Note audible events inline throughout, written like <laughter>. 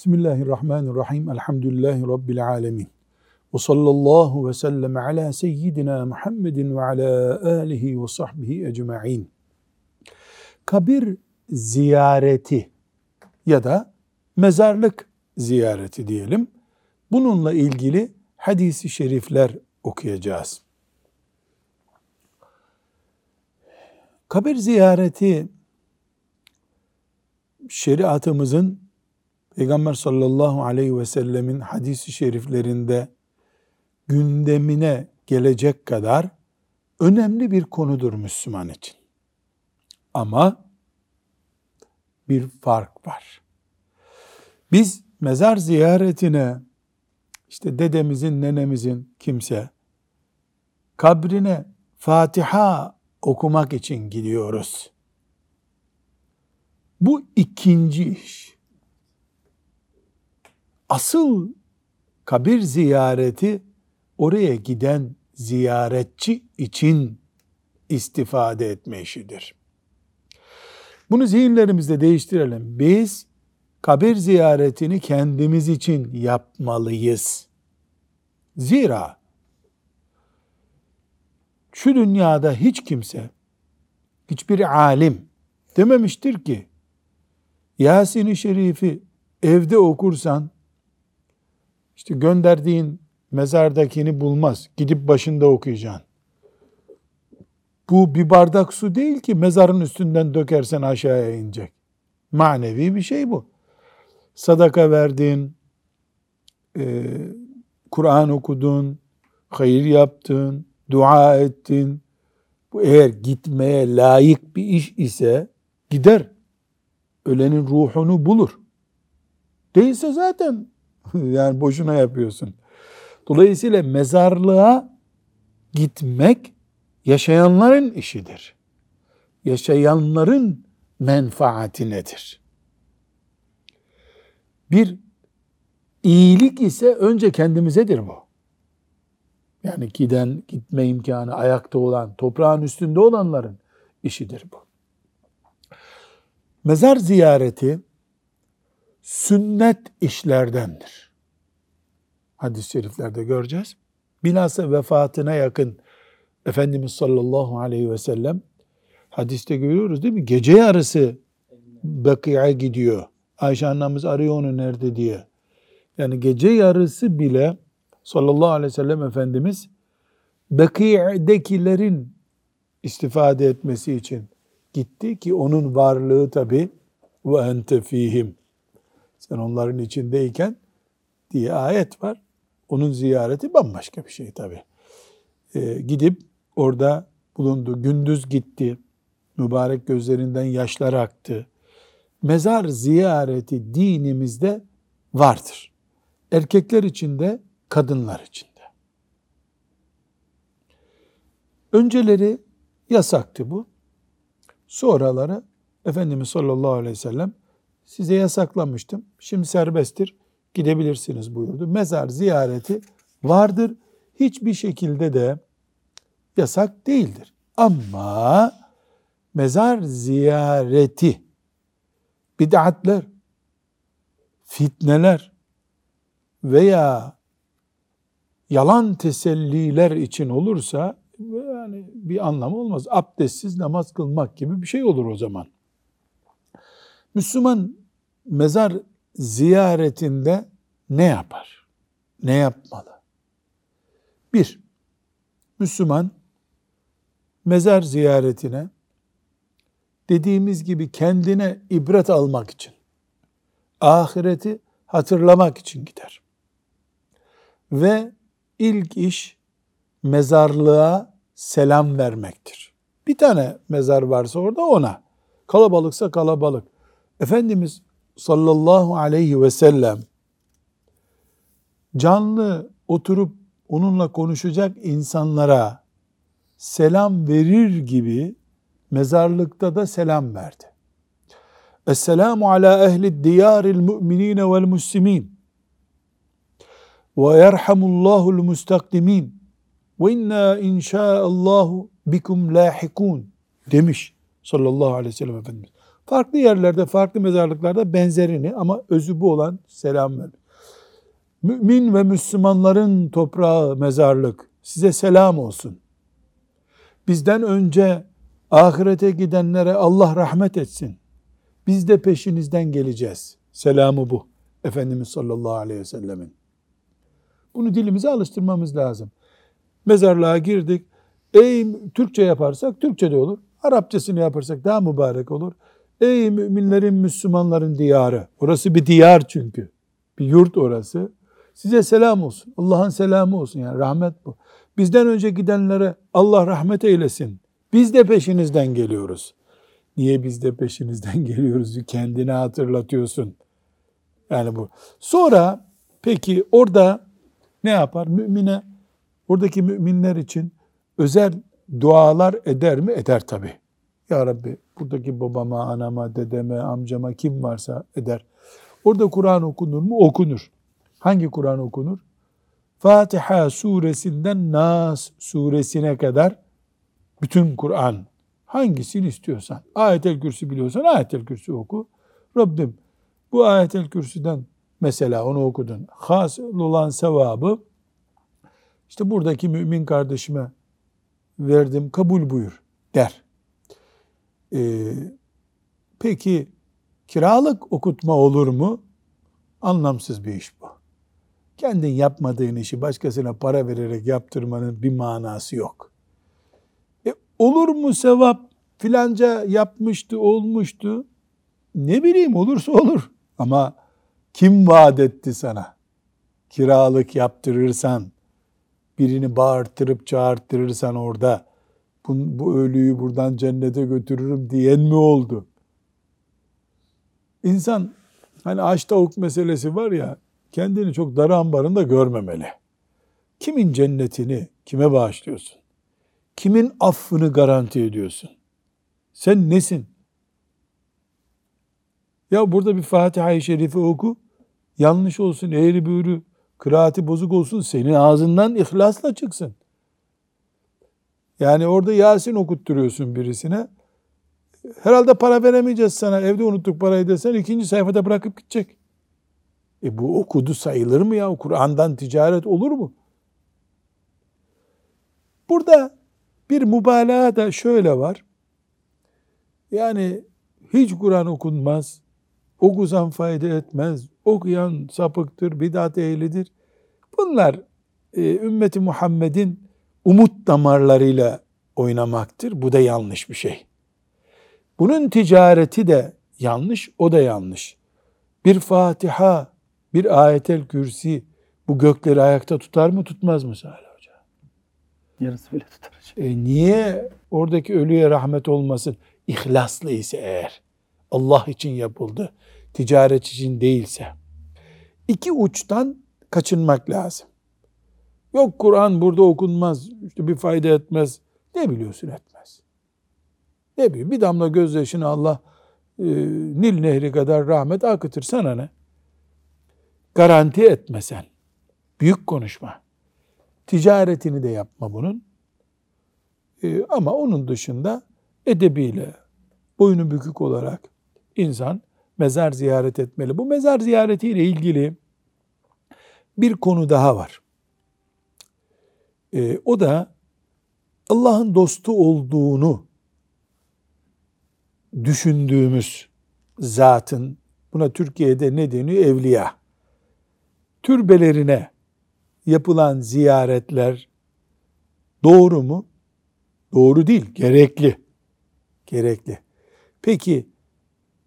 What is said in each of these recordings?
Bismillahirrahmanirrahim. Elhamdülillahi Rabbil alemin. Ve sallallahu ve sellem ala seyyidina Muhammedin ve ala alihi ve sahbihi ecma'in. Kabir ziyareti ya da mezarlık ziyareti diyelim. Bununla ilgili hadisi şerifler okuyacağız. Kabir ziyareti şeriatımızın Peygamber sallallahu aleyhi ve sellemin hadisi şeriflerinde gündemine gelecek kadar önemli bir konudur Müslüman için. Ama bir fark var. Biz mezar ziyaretine işte dedemizin, nenemizin kimse kabrine Fatiha okumak için gidiyoruz. Bu ikinci iş. Asıl kabir ziyareti oraya giden ziyaretçi için istifade etme işidir. Bunu zihinlerimizde değiştirelim. Biz kabir ziyaretini kendimiz için yapmalıyız. Zira şu dünyada hiç kimse, hiçbir alim dememiştir ki Yasin-i Şerif'i evde okursan işte gönderdiğin mezardakini bulmaz. Gidip başında okuyacaksın. Bu bir bardak su değil ki mezarın üstünden dökersen aşağıya inecek. Manevi bir şey bu. Sadaka verdin, e, Kur'an okudun, hayır yaptın, dua ettin. Bu eğer gitmeye layık bir iş ise gider. Ölenin ruhunu bulur. Değilse zaten <laughs> yani boşuna yapıyorsun. Dolayısıyla mezarlığa gitmek yaşayanların işidir. Yaşayanların menfaati nedir? Bir iyilik ise önce kendimizedir bu. Yani giden, gitme imkanı ayakta olan, toprağın üstünde olanların işidir bu. Mezar ziyareti sünnet işlerdendir. Hadis-i şeriflerde göreceğiz. Bilhassa vefatına yakın Efendimiz sallallahu aleyhi ve sellem hadiste görüyoruz değil mi? Gece yarısı Bakı'ya gidiyor. Ayşe annemiz arıyor onu nerede diye. Yani gece yarısı bile sallallahu aleyhi ve sellem Efendimiz Bakı'dekilerin istifade etmesi için gitti ki onun varlığı tabi ve ente fihim sen onların içindeyken diye ayet var. Onun ziyareti bambaşka bir şey tabi. Ee, gidip orada bulundu. Gündüz gitti. Mübarek gözlerinden yaşlar aktı. Mezar ziyareti dinimizde vardır. Erkekler için de kadınlar için de. Önceleri yasaktı bu. Sonraları Efendimiz sallallahu aleyhi ve sellem size yasaklamıştım. Şimdi serbesttir. Gidebilirsiniz buyurdu. Mezar ziyareti vardır. Hiçbir şekilde de yasak değildir. Ama mezar ziyareti bid'atler, fitneler veya yalan teselliler için olursa yani bir anlamı olmaz. Abdestsiz namaz kılmak gibi bir şey olur o zaman. Müslüman mezar ziyaretinde ne yapar? Ne yapmalı? Bir, Müslüman mezar ziyaretine dediğimiz gibi kendine ibret almak için, ahireti hatırlamak için gider. Ve ilk iş mezarlığa selam vermektir. Bir tane mezar varsa orada ona. Kalabalıksa kalabalık. Efendimiz sallallahu aleyhi ve sellem canlı oturup onunla konuşacak insanlara selam verir gibi mezarlıkta da selam verdi. Esselamu ala ehli diyaril mu'minine vel muslimin ve yerhamullahul mustakdimin ve inna inşaallahu bikum lahikun demiş sallallahu aleyhi ve sellem Efendimiz. Farklı yerlerde, farklı mezarlıklarda benzerini ama özü bu olan selam ver. Mümin ve Müslümanların toprağı mezarlık size selam olsun. Bizden önce ahirete gidenlere Allah rahmet etsin. Biz de peşinizden geleceğiz. Selamı bu. Efendimiz sallallahu aleyhi ve sellemin. Bunu dilimize alıştırmamız lazım. Mezarlığa girdik. Ey Türkçe yaparsak Türkçe de olur. Arapçasını yaparsak daha mübarek olur. Ey müminlerin, Müslümanların diyarı. Orası bir diyar çünkü. Bir yurt orası. Size selam olsun. Allah'ın selamı olsun. Yani rahmet bu. Bizden önce gidenlere Allah rahmet eylesin. Biz de peşinizden geliyoruz. Niye biz de peşinizden <laughs> geliyoruz? Kendine hatırlatıyorsun. Yani bu. Sonra peki orada ne yapar? Mümine, oradaki müminler için özel dualar eder mi? Eder tabi. Ya Rabbi buradaki babama, anama, dedeme, amcama kim varsa eder. Orada Kur'an okunur mu? Okunur. Hangi Kur'an okunur? Fatiha suresinden Nas suresine kadar bütün Kur'an hangisini istiyorsan, ayetel kürsü biliyorsan ayetel kürsü oku. Rabbim bu ayetel kürsüden mesela onu okudun. Hasıl olan sevabı işte buradaki mümin kardeşime verdim kabul buyur der. Ee, peki kiralık okutma olur mu? Anlamsız bir iş bu. Kendin yapmadığın işi başkasına para vererek yaptırmanın bir manası yok. E, olur mu sevap? Filanca yapmıştı, olmuştu. Ne bileyim olursa olur. Ama kim vaat etti sana? Kiralık yaptırırsan, birini bağırttırıp çağırttırırsan orada, bu, bu ölüyü buradan cennete götürürüm diyen mi oldu? İnsan hani aç tavuk meselesi var ya, kendini çok dar ambarında görmemeli. Kimin cennetini kime bağışlıyorsun? Kimin affını garanti ediyorsun? Sen nesin? Ya burada bir Fatiha-i Şerife oku, yanlış olsun, eğri büğrü, kıraati bozuk olsun, senin ağzından ihlasla çıksın. Yani orada Yasin okutturuyorsun birisine. Herhalde para veremeyeceğiz sana, evde unuttuk parayı desen ikinci sayfada bırakıp gidecek. E bu okudu sayılır mı ya? Kur'an'dan ticaret olur mu? Burada bir mübalağa da şöyle var. Yani hiç Kur'an okunmaz, okusan fayda etmez, okuyan sapıktır, bidat ehlidir. Bunlar e, ümmeti Muhammed'in umut damarlarıyla oynamaktır. Bu da yanlış bir şey. Bunun ticareti de yanlış, o da yanlış. Bir Fatiha, bir ayetel kürsi bu gökleri ayakta tutar mı tutmaz mı Salih Hoca? Yarısı bile tutar. E niye oradaki ölüye rahmet olmasın? İhlaslı ise eğer. Allah için yapıldı. Ticaret için değilse. İki uçtan kaçınmak lazım. Yok Kur'an burada okunmaz, işte bir fayda etmez. Ne biliyorsun etmez. Ne biliyor? Bir damla gözyaşını Allah e, Nil Nehri kadar rahmet akıtır sana ne? Garanti etmesen. Büyük konuşma. Ticaretini de yapma bunun. E, ama onun dışında edebiyle, boynu bükük olarak insan mezar ziyaret etmeli. Bu mezar ziyaretiyle ilgili bir konu daha var. E, o da Allah'ın dostu olduğunu düşündüğümüz zatın, buna Türkiye'de ne deniyor? Evliya. Türbelerine yapılan ziyaretler doğru mu? Doğru değil, gerekli. Gerekli. Peki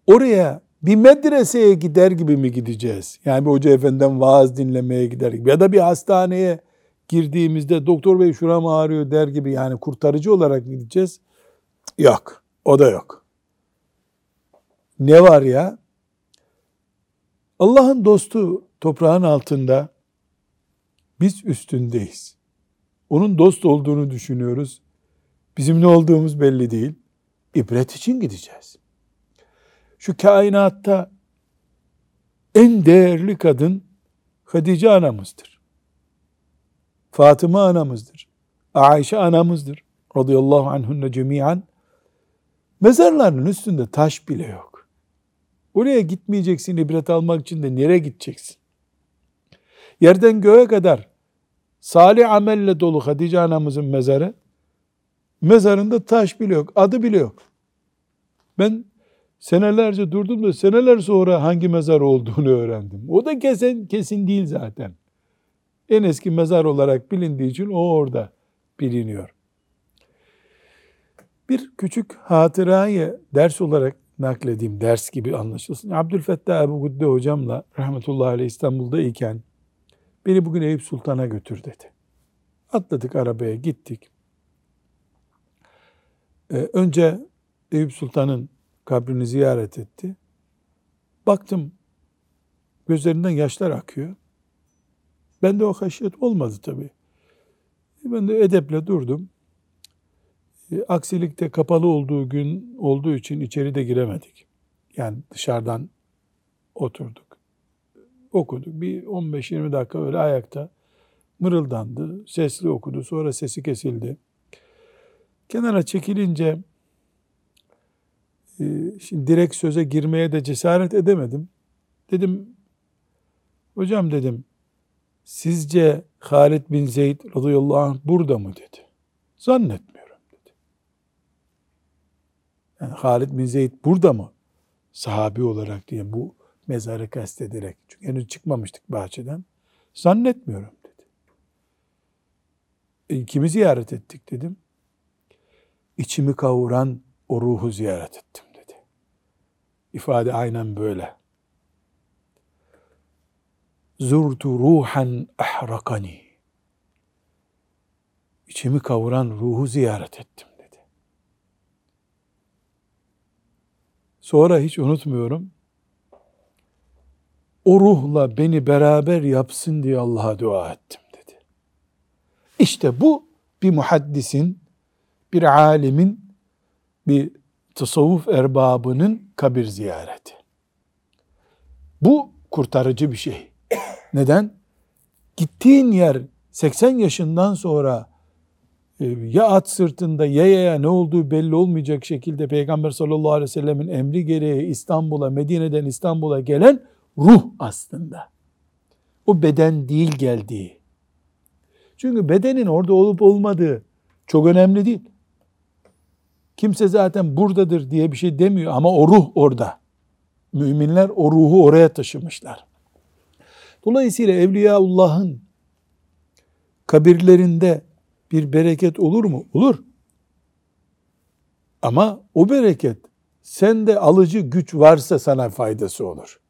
oraya bir medreseye gider gibi mi gideceğiz? Yani bir hoca efendiden vaaz dinlemeye gider gibi ya da bir hastaneye girdiğimizde doktor bey şuram ağrıyor der gibi yani kurtarıcı olarak gideceğiz. Yok. O da yok. Ne var ya? Allah'ın dostu toprağın altında biz üstündeyiz. Onun dost olduğunu düşünüyoruz. Bizim ne olduğumuz belli değil. İbret için gideceğiz. Şu kainatta en değerli kadın Hatice anamızdır. Fatıma anamızdır. Ayşe anamızdır. Radıyallahu anhunne cemiyen. Mezarlarının üstünde taş bile yok. Oraya gitmeyeceksin ibret almak için de nereye gideceksin? Yerden göğe kadar salih amelle dolu Hatice anamızın mezarı. Mezarında taş bile yok, adı bile yok. Ben senelerce durdum da seneler sonra hangi mezar olduğunu öğrendim. O da kesin, kesin değil zaten. En eski mezar olarak bilindiği için o orada biliniyor. Bir küçük hatırayı ders olarak nakledeyim, ders gibi anlaşılsın. Abdülfettah Ebu Gudde hocamla rahmetullahi aleyh İstanbul'da iken beni bugün Eyüp Sultan'a götür dedi. Atladık arabaya gittik. Ee, önce Eyüp Sultan'ın kabrini ziyaret etti. Baktım gözlerinden yaşlar akıyor. Ben de o haşiyet olmadı tabii. Ben de edeple durdum. E, aksilikte kapalı olduğu gün olduğu için içeri de giremedik. Yani dışarıdan oturduk. Okuduk. Bir 15-20 dakika öyle ayakta mırıldandı. Sesli okudu. Sonra sesi kesildi. Kenara çekilince e, şimdi direkt söze girmeye de cesaret edemedim. Dedim hocam dedim sizce Halid bin Zeyd radıyallahu anh burada mı dedi. Zannetmiyorum dedi. Yani Halid bin Zeyd burada mı? Sahabi olarak diye bu mezarı kastederek. Çünkü henüz çıkmamıştık bahçeden. Zannetmiyorum dedi. E, kimi ziyaret ettik dedim. İçimi kavuran o ruhu ziyaret ettim dedi. İfade aynen böyle. Zurtu ruhan ahrakani. İçimi kavuran ruhu ziyaret ettim dedi. Sonra hiç unutmuyorum. O ruhla beni beraber yapsın diye Allah'a dua ettim dedi. İşte bu bir muhaddisin, bir alimin, bir tasavvuf erbabının kabir ziyareti. Bu kurtarıcı bir şey. Neden? Gittiğin yer 80 yaşından sonra e, ya at sırtında ya ya ne olduğu belli olmayacak şekilde Peygamber sallallahu aleyhi ve sellemin emri gereği İstanbul'a, Medine'den İstanbul'a gelen ruh aslında. O beden değil geldiği. Çünkü bedenin orada olup olmadığı çok önemli değil. Kimse zaten buradadır diye bir şey demiyor ama o ruh orada. Müminler o ruhu oraya taşımışlar. Dolayısıyla Evliyaullah'ın kabirlerinde bir bereket olur mu? Olur. Ama o bereket sende alıcı güç varsa sana faydası olur.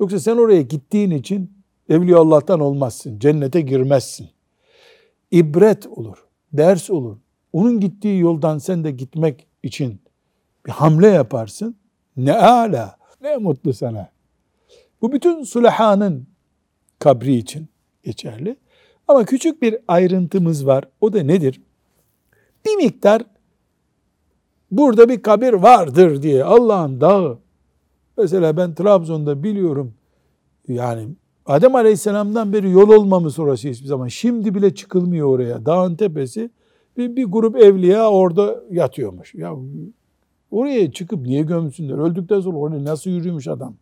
Yoksa sen oraya gittiğin için Evliyaullah'tan olmazsın. Cennete girmezsin. İbret olur. Ders olur. Onun gittiği yoldan sen de gitmek için bir hamle yaparsın. Ne ala, ne mutlu sana. Bu bütün sulahanın kabri için geçerli. Ama küçük bir ayrıntımız var. O da nedir? Bir miktar burada bir kabir vardır diye Allah'ın dağı. Mesela ben Trabzon'da biliyorum yani Adem Aleyhisselam'dan beri yol olmamış orası hiçbir zaman. Şimdi bile çıkılmıyor oraya. Dağın tepesi bir, bir grup evliya orada yatıyormuş. Ya oraya çıkıp niye gömsünler? Öldükten sonra oraya nasıl yürüyormuş adam?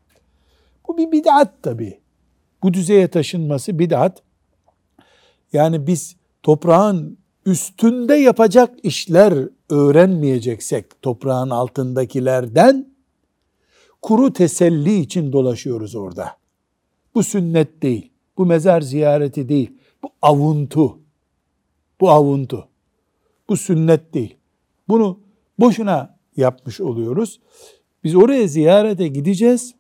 Bu bir bid'at tabii bu düzeye taşınması bid'at. Yani biz toprağın üstünde yapacak işler öğrenmeyeceksek toprağın altındakilerden kuru teselli için dolaşıyoruz orada. Bu sünnet değil. Bu mezar ziyareti değil. Bu avuntu. Bu avuntu. Bu sünnet değil. Bunu boşuna yapmış oluyoruz. Biz oraya ziyarete gideceğiz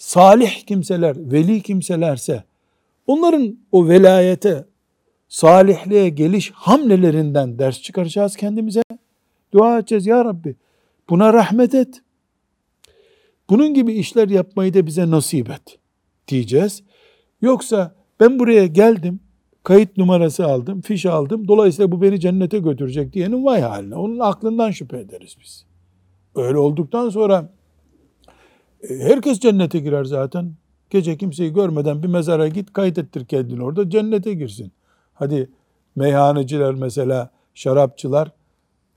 salih kimseler, veli kimselerse onların o velayete, salihliğe geliş hamlelerinden ders çıkaracağız kendimize. Dua edeceğiz ya Rabbi. Buna rahmet et. Bunun gibi işler yapmayı da bize nasip et diyeceğiz. Yoksa ben buraya geldim, kayıt numarası aldım, fiş aldım. Dolayısıyla bu beni cennete götürecek diyenin vay haline. Onun aklından şüphe ederiz biz. Öyle olduktan sonra herkes cennete girer zaten. Gece kimseyi görmeden bir mezara git kaydettir kendini orada cennete girsin. Hadi meyhaneciler mesela şarapçılar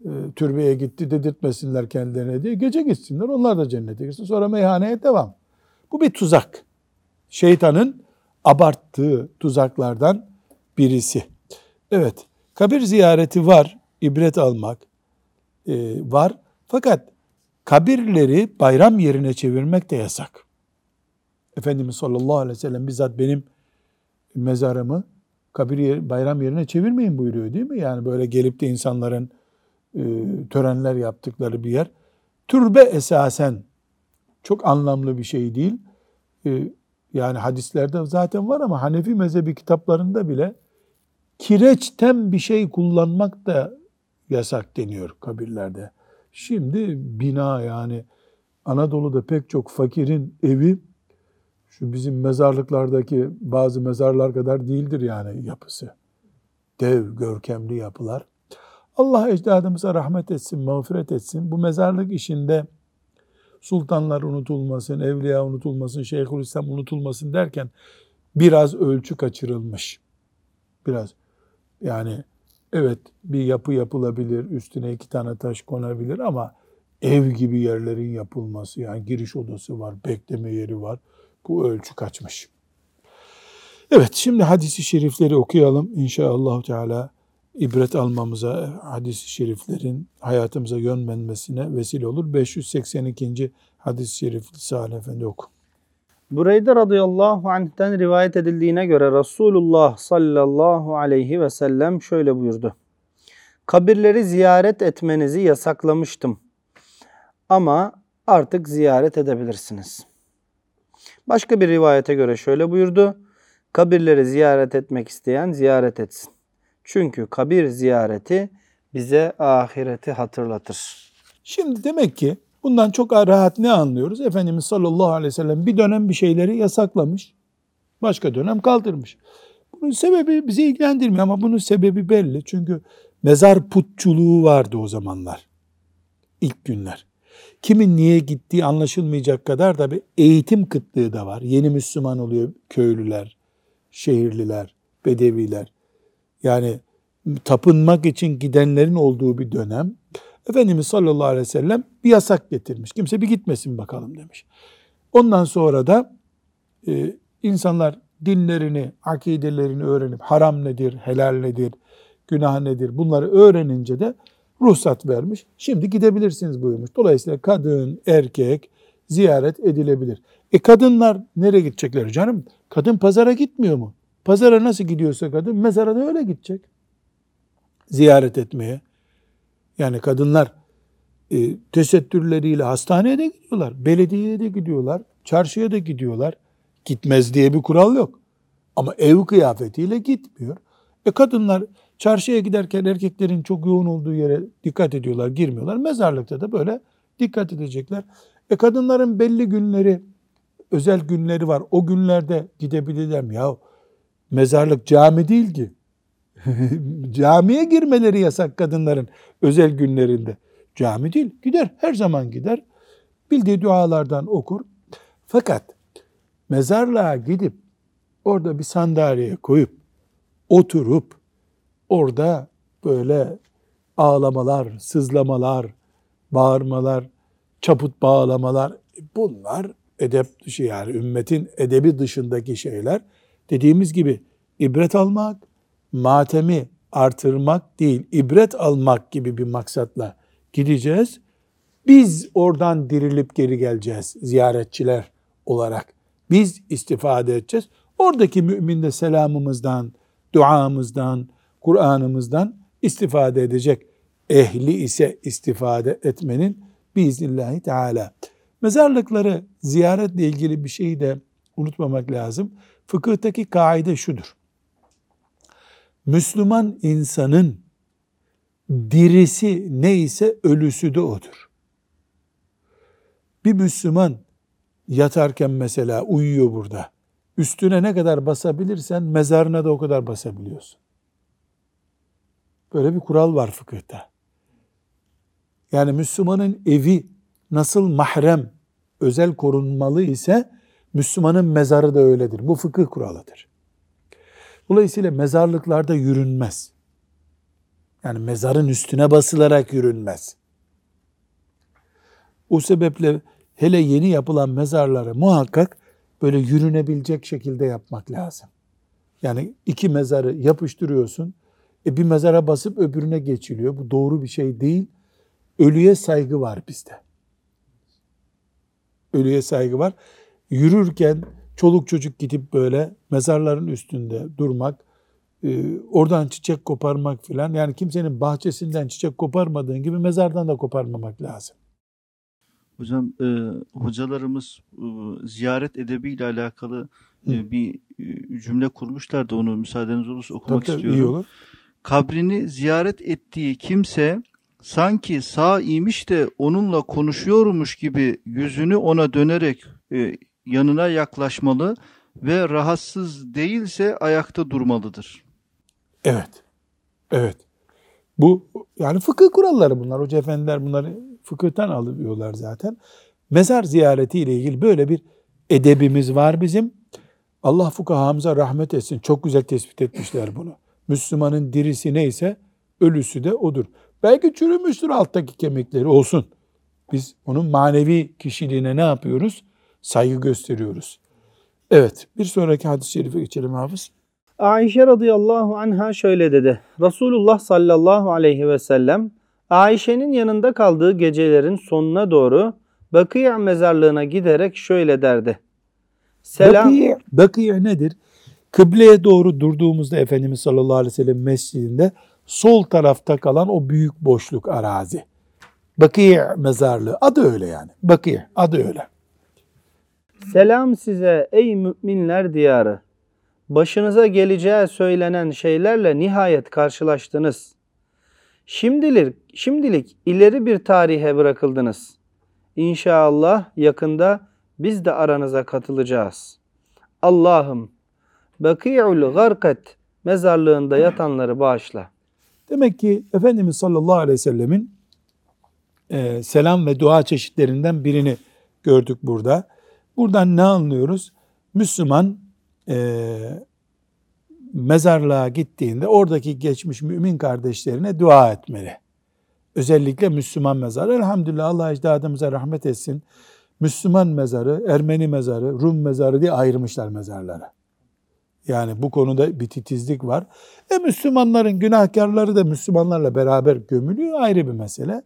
e, türbeye gitti dedirtmesinler kendilerine diye gece gitsinler onlar da cennete girsin sonra meyhaneye devam. Bu bir tuzak. Şeytanın abarttığı tuzaklardan birisi. Evet kabir ziyareti var ibret almak e, var fakat kabirleri bayram yerine çevirmek de yasak. Efendimiz sallallahu aleyhi ve sellem bizzat benim mezarımı kabir yer, bayram yerine çevirmeyin buyuruyor değil mi? Yani böyle gelip de insanların e, törenler yaptıkları bir yer. Türbe esasen çok anlamlı bir şey değil. E, yani hadislerde zaten var ama Hanefi mezhebi kitaplarında bile kireçten bir şey kullanmak da yasak deniyor kabirlerde. Şimdi bina yani Anadolu'da pek çok fakirin evi şu bizim mezarlıklardaki bazı mezarlar kadar değildir yani yapısı. Dev, görkemli yapılar. Allah ecdadımıza rahmet etsin, mağfiret etsin. Bu mezarlık işinde sultanlar unutulmasın, evliya unutulmasın, Şeyhülislam unutulmasın derken biraz ölçü kaçırılmış. Biraz. Yani evet bir yapı yapılabilir, üstüne iki tane taş konabilir ama ev gibi yerlerin yapılması yani giriş odası var, bekleme yeri var. Bu ölçü kaçmış. Evet şimdi hadisi şerifleri okuyalım. İnşallah Teala ibret almamıza, hadis-i şeriflerin hayatımıza yön vermesine vesile olur. 582. hadis-i şerif Salih Efendi oku. Bureyde radıyallahu anh'ten rivayet edildiğine göre Resulullah sallallahu aleyhi ve sellem şöyle buyurdu. Kabirleri ziyaret etmenizi yasaklamıştım. Ama artık ziyaret edebilirsiniz. Başka bir rivayete göre şöyle buyurdu. Kabirleri ziyaret etmek isteyen ziyaret etsin. Çünkü kabir ziyareti bize ahireti hatırlatır. Şimdi demek ki bundan çok rahat ne anlıyoruz? Efendimiz sallallahu aleyhi ve sellem bir dönem bir şeyleri yasaklamış. Başka dönem kaldırmış. Bunun sebebi bizi ilgilendirmiyor ama bunun sebebi belli. Çünkü mezar putçuluğu vardı o zamanlar. İlk günler. Kimin niye gittiği anlaşılmayacak kadar da bir eğitim kıtlığı da var. Yeni Müslüman oluyor köylüler, şehirliler, bedeviler. Yani tapınmak için gidenlerin olduğu bir dönem. Efendimiz sallallahu aleyhi ve sellem bir yasak getirmiş. Kimse bir gitmesin bakalım demiş. Ondan sonra da e, insanlar dinlerini, akidelerini öğrenip haram nedir, helal nedir, günah nedir bunları öğrenince de ruhsat vermiş. Şimdi gidebilirsiniz buyurmuş. Dolayısıyla kadın, erkek ziyaret edilebilir. E kadınlar nereye gidecekler canım? Kadın pazara gitmiyor mu? Pazara nasıl gidiyorsa kadın mezara da öyle gidecek. Ziyaret etmeye. Yani kadınlar e, tesettürleriyle hastaneye de gidiyorlar. Belediyeye de gidiyorlar. Çarşıya da gidiyorlar. Gitmez diye bir kural yok. Ama ev kıyafetiyle gitmiyor. E kadınlar çarşıya giderken erkeklerin çok yoğun olduğu yere dikkat ediyorlar, girmiyorlar. Mezarlıkta da böyle dikkat edecekler. E kadınların belli günleri, özel günleri var. O günlerde gidebilirler mi? Ya mezarlık cami değil ki. <laughs> Camiye girmeleri yasak kadınların özel günlerinde. Cami değil. Gider. Her zaman gider. Bildiği dualardan okur. Fakat mezarlığa gidip orada bir sandalyeye koyup oturup orada böyle ağlamalar, sızlamalar, bağırmalar, çaput bağlamalar bunlar edep dışı yani ümmetin edebi dışındaki şeyler. Dediğimiz gibi ibret almak, matemi artırmak değil, ibret almak gibi bir maksatla gideceğiz. Biz oradan dirilip geri geleceğiz ziyaretçiler olarak. Biz istifade edeceğiz. Oradaki mümin de selamımızdan, duamızdan, Kur'an'ımızdan istifade edecek. Ehli ise istifade etmenin biiznillahü teala. Mezarlıkları ziyaretle ilgili bir şeyi de unutmamak lazım. Fıkıhtaki kaide şudur. Müslüman insanın dirisi neyse ölüsü de odur. Bir Müslüman yatarken mesela uyuyor burada. Üstüne ne kadar basabilirsen mezarına da o kadar basabiliyorsun. Böyle bir kural var fıkıhta. Yani Müslümanın evi nasıl mahrem, özel korunmalı ise Müslümanın mezarı da öyledir. Bu fıkıh kuralıdır. Dolayısıyla mezarlıklarda yürünmez. Yani mezarın üstüne basılarak yürünmez. O sebeple hele yeni yapılan mezarları muhakkak böyle yürünebilecek şekilde yapmak lazım. Yani iki mezarı yapıştırıyorsun. E bir mezara basıp öbürüne geçiliyor. Bu doğru bir şey değil. Ölüye saygı var bizde. Ölüye saygı var. Yürürken çoluk çocuk gidip böyle mezarların üstünde durmak, e, oradan çiçek koparmak filan. Yani kimsenin bahçesinden çiçek koparmadığın gibi mezardan da koparmamak lazım. Hocam e, hocalarımız e, ziyaret edebiyle alakalı e, bir e, cümle kurmuşlardı. Onu müsaadeniz olursa okumak Tabii, tabii, istiyorum. iyi olur. Kabrini ziyaret ettiği kimse sanki sağ imiş de onunla konuşuyormuş gibi yüzünü ona dönerek e, yanına yaklaşmalı ve rahatsız değilse ayakta durmalıdır. Evet. Evet. Bu yani fıkıh kuralları bunlar. Hoca efendiler bunları fıkıhtan alıyorlar zaten. Mezar ziyareti ile ilgili böyle bir edebimiz var bizim. Allah fukahamıza rahmet etsin. Çok güzel tespit etmişler bunu. Müslümanın dirisi neyse ölüsü de odur. Belki çürümüştür alttaki kemikleri olsun. Biz onun manevi kişiliğine ne yapıyoruz? Saygı gösteriyoruz. Evet bir sonraki hadis-i şerife geçelim hafız. Ayşe radıyallahu anha şöyle dedi. Resulullah sallallahu aleyhi ve sellem Ayşe'nin yanında kaldığı gecelerin sonuna doğru Bakıya mezarlığına giderek şöyle derdi. Selam. Bakiye, bakiye nedir? Kıbleye doğru durduğumuzda Efendimiz sallallahu aleyhi ve sellem mescidinde sol tarafta kalan o büyük boşluk arazi. Bakiye mezarlığı. Adı öyle yani. Bakiye. Adı öyle. Selam size ey müminler diyarı. Başınıza geleceği söylenen şeylerle nihayet karşılaştınız. Şimdilik, şimdilik ileri bir tarihe bırakıldınız. İnşallah yakında biz de aranıza katılacağız. Allah'ım Baki'ul Garkat mezarlığında yatanları bağışla. Demek ki Efendimiz sallallahu aleyhi ve sellemin e, selam ve dua çeşitlerinden birini gördük burada. Buradan ne anlıyoruz? Müslüman e, mezarlığa gittiğinde oradaki geçmiş mümin kardeşlerine dua etmeli. Özellikle Müslüman mezarı. Elhamdülillah Allah ecdadımıza rahmet etsin. Müslüman mezarı, Ermeni mezarı, Rum mezarı diye ayırmışlar mezarları. Yani bu konuda bir titizlik var. E Müslümanların günahkarları da Müslümanlarla beraber gömülüyor ayrı bir mesele.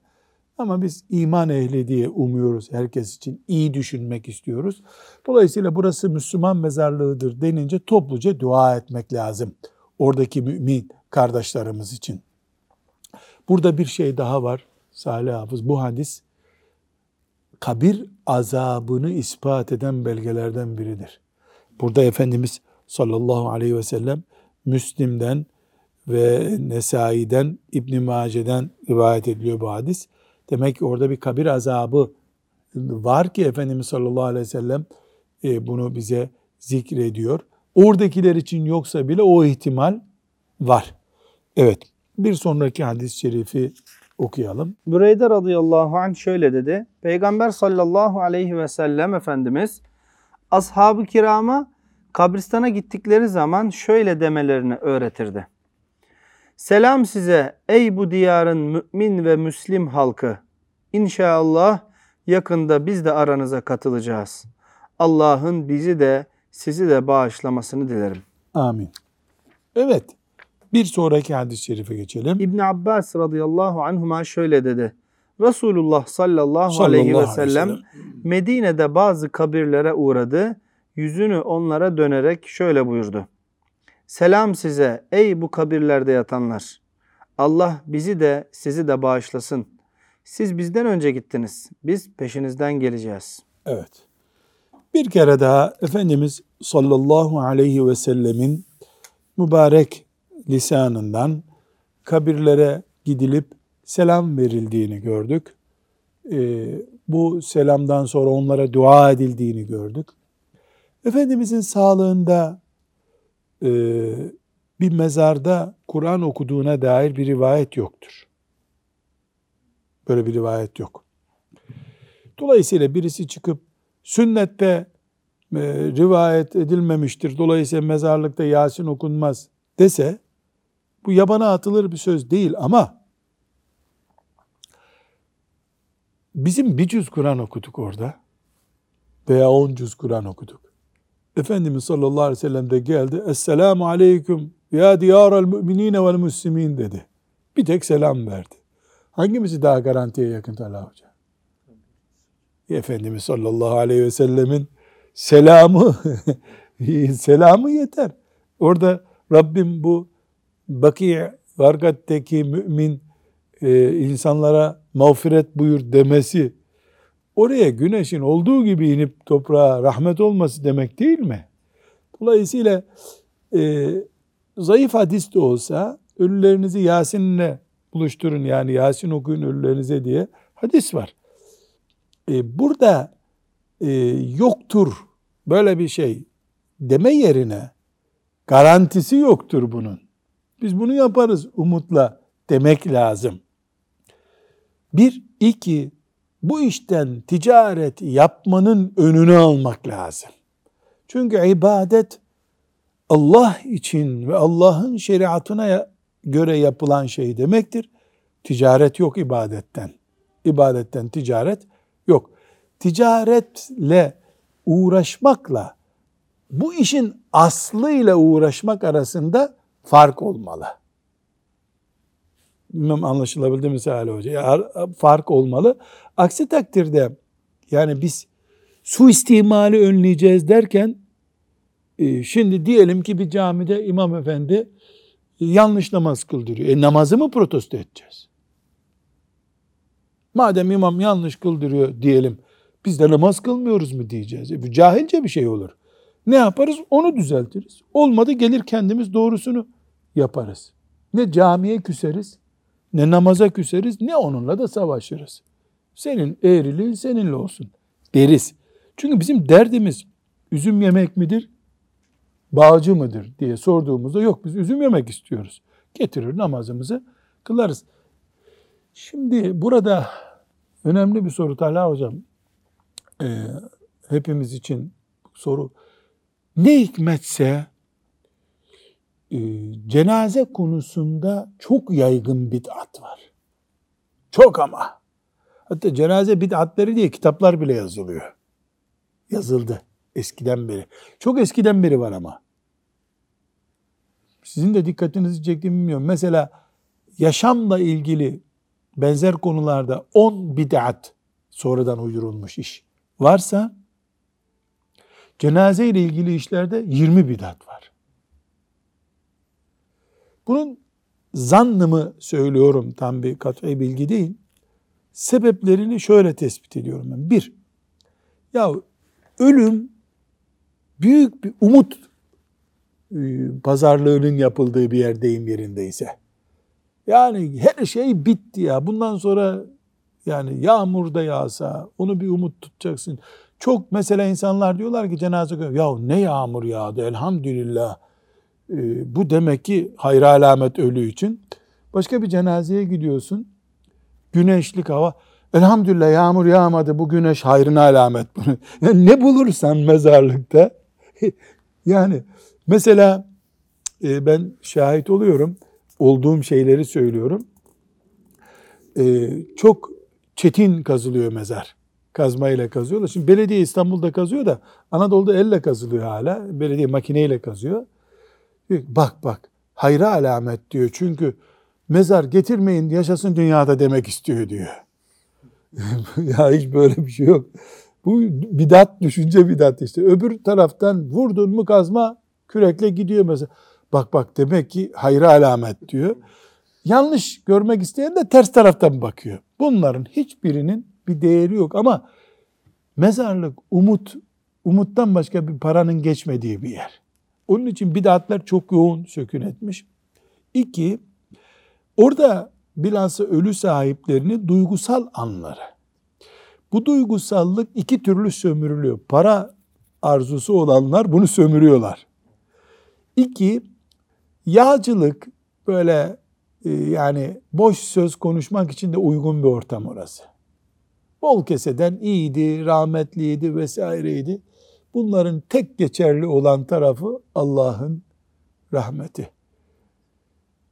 Ama biz iman ehli diye umuyoruz herkes için. iyi düşünmek istiyoruz. Dolayısıyla burası Müslüman mezarlığıdır denince topluca dua etmek lazım. Oradaki mümin kardeşlerimiz için. Burada bir şey daha var Salih Hafız. Bu hadis kabir azabını ispat eden belgelerden biridir. Burada Efendimiz sallallahu aleyhi ve sellem Müslim'den ve Nesai'den, İbn Mace'den rivayet ediliyor bu hadis. Demek ki orada bir kabir azabı var ki Efendimiz sallallahu aleyhi ve sellem e, bunu bize zikrediyor. Oradakiler için yoksa bile o ihtimal var. Evet. Bir sonraki hadis-i şerifi okuyalım. Büreyde radıyallahu anh şöyle dedi. Peygamber sallallahu aleyhi ve sellem Efendimiz ashab-ı kirama kabristana gittikleri zaman şöyle demelerini öğretirdi. Selam size ey bu diyarın mümin ve müslim halkı. İnşallah yakında biz de aranıza katılacağız. Allah'ın bizi de sizi de bağışlamasını dilerim. Amin. Evet. Bir sonraki hadis-i şerife geçelim. İbn Abbas radıyallahu anhuma şöyle dedi. Resulullah sallallahu, Sallallahu aleyhi ve sellem. Medine'de bazı kabirlere uğradı. Yüzünü onlara dönerek şöyle buyurdu. Selam size ey bu kabirlerde yatanlar. Allah bizi de sizi de bağışlasın. Siz bizden önce gittiniz. Biz peşinizden geleceğiz. Evet. Bir kere daha Efendimiz sallallahu aleyhi ve sellemin mübarek lisanından kabirlere gidilip selam verildiğini gördük. Ee, bu selamdan sonra onlara dua edildiğini gördük. Efendimizin sağlığında e, bir mezarda Kur'an okuduğuna dair bir rivayet yoktur. Böyle bir rivayet yok. Dolayısıyla birisi çıkıp sünnette e, rivayet edilmemiştir. Dolayısıyla mezarlıkta Yasin okunmaz dese Bu yabana atılır bir söz değil ama bizim bir cüz Kur'an okuduk orada veya on cüz Kur'an okuduk. Efendimiz sallallahu aleyhi ve sellem de geldi. Esselamu aleyküm ya diyarel müminine vel müslimin dedi. Bir tek selam verdi. Hangimizi daha garantiye yakın Talha Hoca? Efendimiz sallallahu aleyhi ve sellemin selamı <laughs> selamı yeter. Orada Rabbim bu Baki Vargat'taki mümin e, insanlara mağfiret buyur demesi oraya güneşin olduğu gibi inip toprağa rahmet olması demek değil mi? Dolayısıyla e, zayıf hadis de olsa ölülerinizi Yasin'le buluşturun yani Yasin okuyun ölülerinize diye hadis var. E, burada e, yoktur böyle bir şey deme yerine garantisi yoktur bunun. Biz bunu yaparız umutla demek lazım. Bir, iki, bu işten ticaret yapmanın önünü almak lazım. Çünkü ibadet Allah için ve Allah'ın şeriatına göre yapılan şey demektir. Ticaret yok ibadetten. İbadetten ticaret yok. Ticaretle uğraşmakla bu işin aslıyla uğraşmak arasında fark olmalı. Bilmem anlaşılabildi mi Salih Hoca? Ya, fark olmalı. Aksi takdirde yani biz suistimali önleyeceğiz derken e, şimdi diyelim ki bir camide imam efendi yanlış namaz kıldırıyor. E namazı mı protesto edeceğiz? Madem imam yanlış kıldırıyor diyelim biz de namaz kılmıyoruz mu diyeceğiz. E, bu cahilce bir şey olur. Ne yaparız? Onu düzeltiriz. Olmadı gelir kendimiz doğrusunu yaparız. Ne camiye küseriz, ne namaza küseriz, ne onunla da savaşırız. Senin eğriliğin seninle olsun deriz. Çünkü bizim derdimiz üzüm yemek midir, bağcı mıdır diye sorduğumuzda yok biz üzüm yemek istiyoruz. Getirir namazımızı kılarız. Şimdi burada önemli bir soru Talha Hocam. Ee, hepimiz için soru. Ne hikmetse e, cenaze konusunda çok yaygın bid'at var. Çok ama. Hatta cenaze bid'atları diye kitaplar bile yazılıyor. Yazıldı eskiden beri. Çok eskiden beri var ama. Sizin de dikkatinizi çektiğimi bilmiyorum. Mesela yaşamla ilgili benzer konularda 10 bid'at sonradan uydurulmuş iş varsa cenaze ile ilgili işlerde 20 bidat var. Bunun zannımı söylüyorum tam bir kat'i bilgi değil. Sebeplerini şöyle tespit ediyorum ben. Bir, ya ölüm büyük bir umut e, pazarlığının yapıldığı bir yerdeyim yerindeyse. Yani her şey bitti ya. Bundan sonra yani yağmur da yağsa onu bir umut tutacaksın. Çok mesela insanlar diyorlar ki cenaze ya ne yağmur yağdı elhamdülillah. Ee, bu demek ki hayır alamet ölü için. Başka bir cenazeye gidiyorsun. Güneşlik hava. Elhamdülillah yağmur yağmadı bu güneş hayrın alamet. <laughs> Yani ne bulursan mezarlıkta. <laughs> yani mesela e, ben şahit oluyorum. Olduğum şeyleri söylüyorum. E, çok çetin kazılıyor mezar. Kazmayla kazıyorlar. Şimdi belediye İstanbul'da kazıyor da Anadolu'da elle kazılıyor hala. Belediye makineyle kazıyor. Bak bak hayra alamet diyor. Çünkü mezar getirmeyin yaşasın dünyada demek istiyor diyor. <laughs> ya hiç böyle bir şey yok. Bu bidat, düşünce bidat işte. Öbür taraftan vurdun mu kazma kürekle gidiyor mesela. Bak bak demek ki hayra alamet diyor. Yanlış görmek isteyen de ters taraftan bakıyor. Bunların hiçbirinin bir değeri yok ama mezarlık umut, umuttan başka bir paranın geçmediği bir yer. Onun için bidatlar çok yoğun sökün etmiş. İki, orada bilhassa ölü sahiplerinin duygusal anları. Bu duygusallık iki türlü sömürülüyor. Para arzusu olanlar bunu sömürüyorlar. İki, yağcılık böyle e, yani boş söz konuşmak için de uygun bir ortam orası. Bol keseden iyiydi, rahmetliydi vesaireydi. Bunların tek geçerli olan tarafı Allah'ın rahmeti.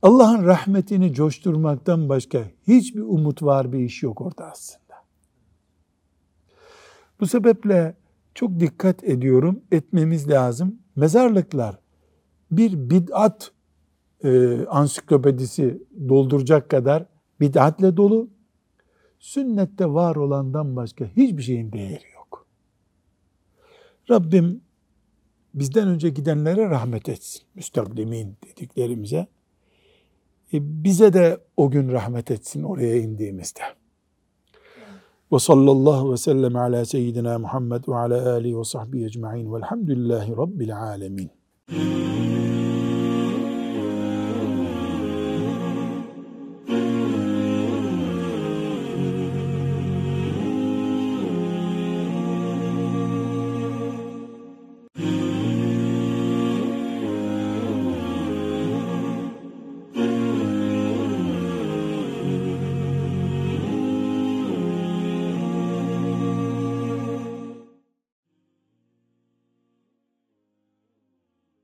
Allah'ın rahmetini coşturmaktan başka hiçbir umut var bir iş yok orada aslında. Bu sebeple çok dikkat ediyorum, etmemiz lazım. Mezarlıklar bir bid'at e, ansiklopedisi dolduracak kadar bid'atle dolu. Sünnette var olandan başka hiçbir şeyin değeri yok. Rabbim bizden önce gidenlere rahmet etsin. Müstakdimin dediklerimize. E, bize de o gün rahmet etsin oraya indiğimizde. Ve sallallahu ve sellem ala seyyidina Muhammed ve ala alihi ve sahbihi ecma'in velhamdülillahi rabbil alemin.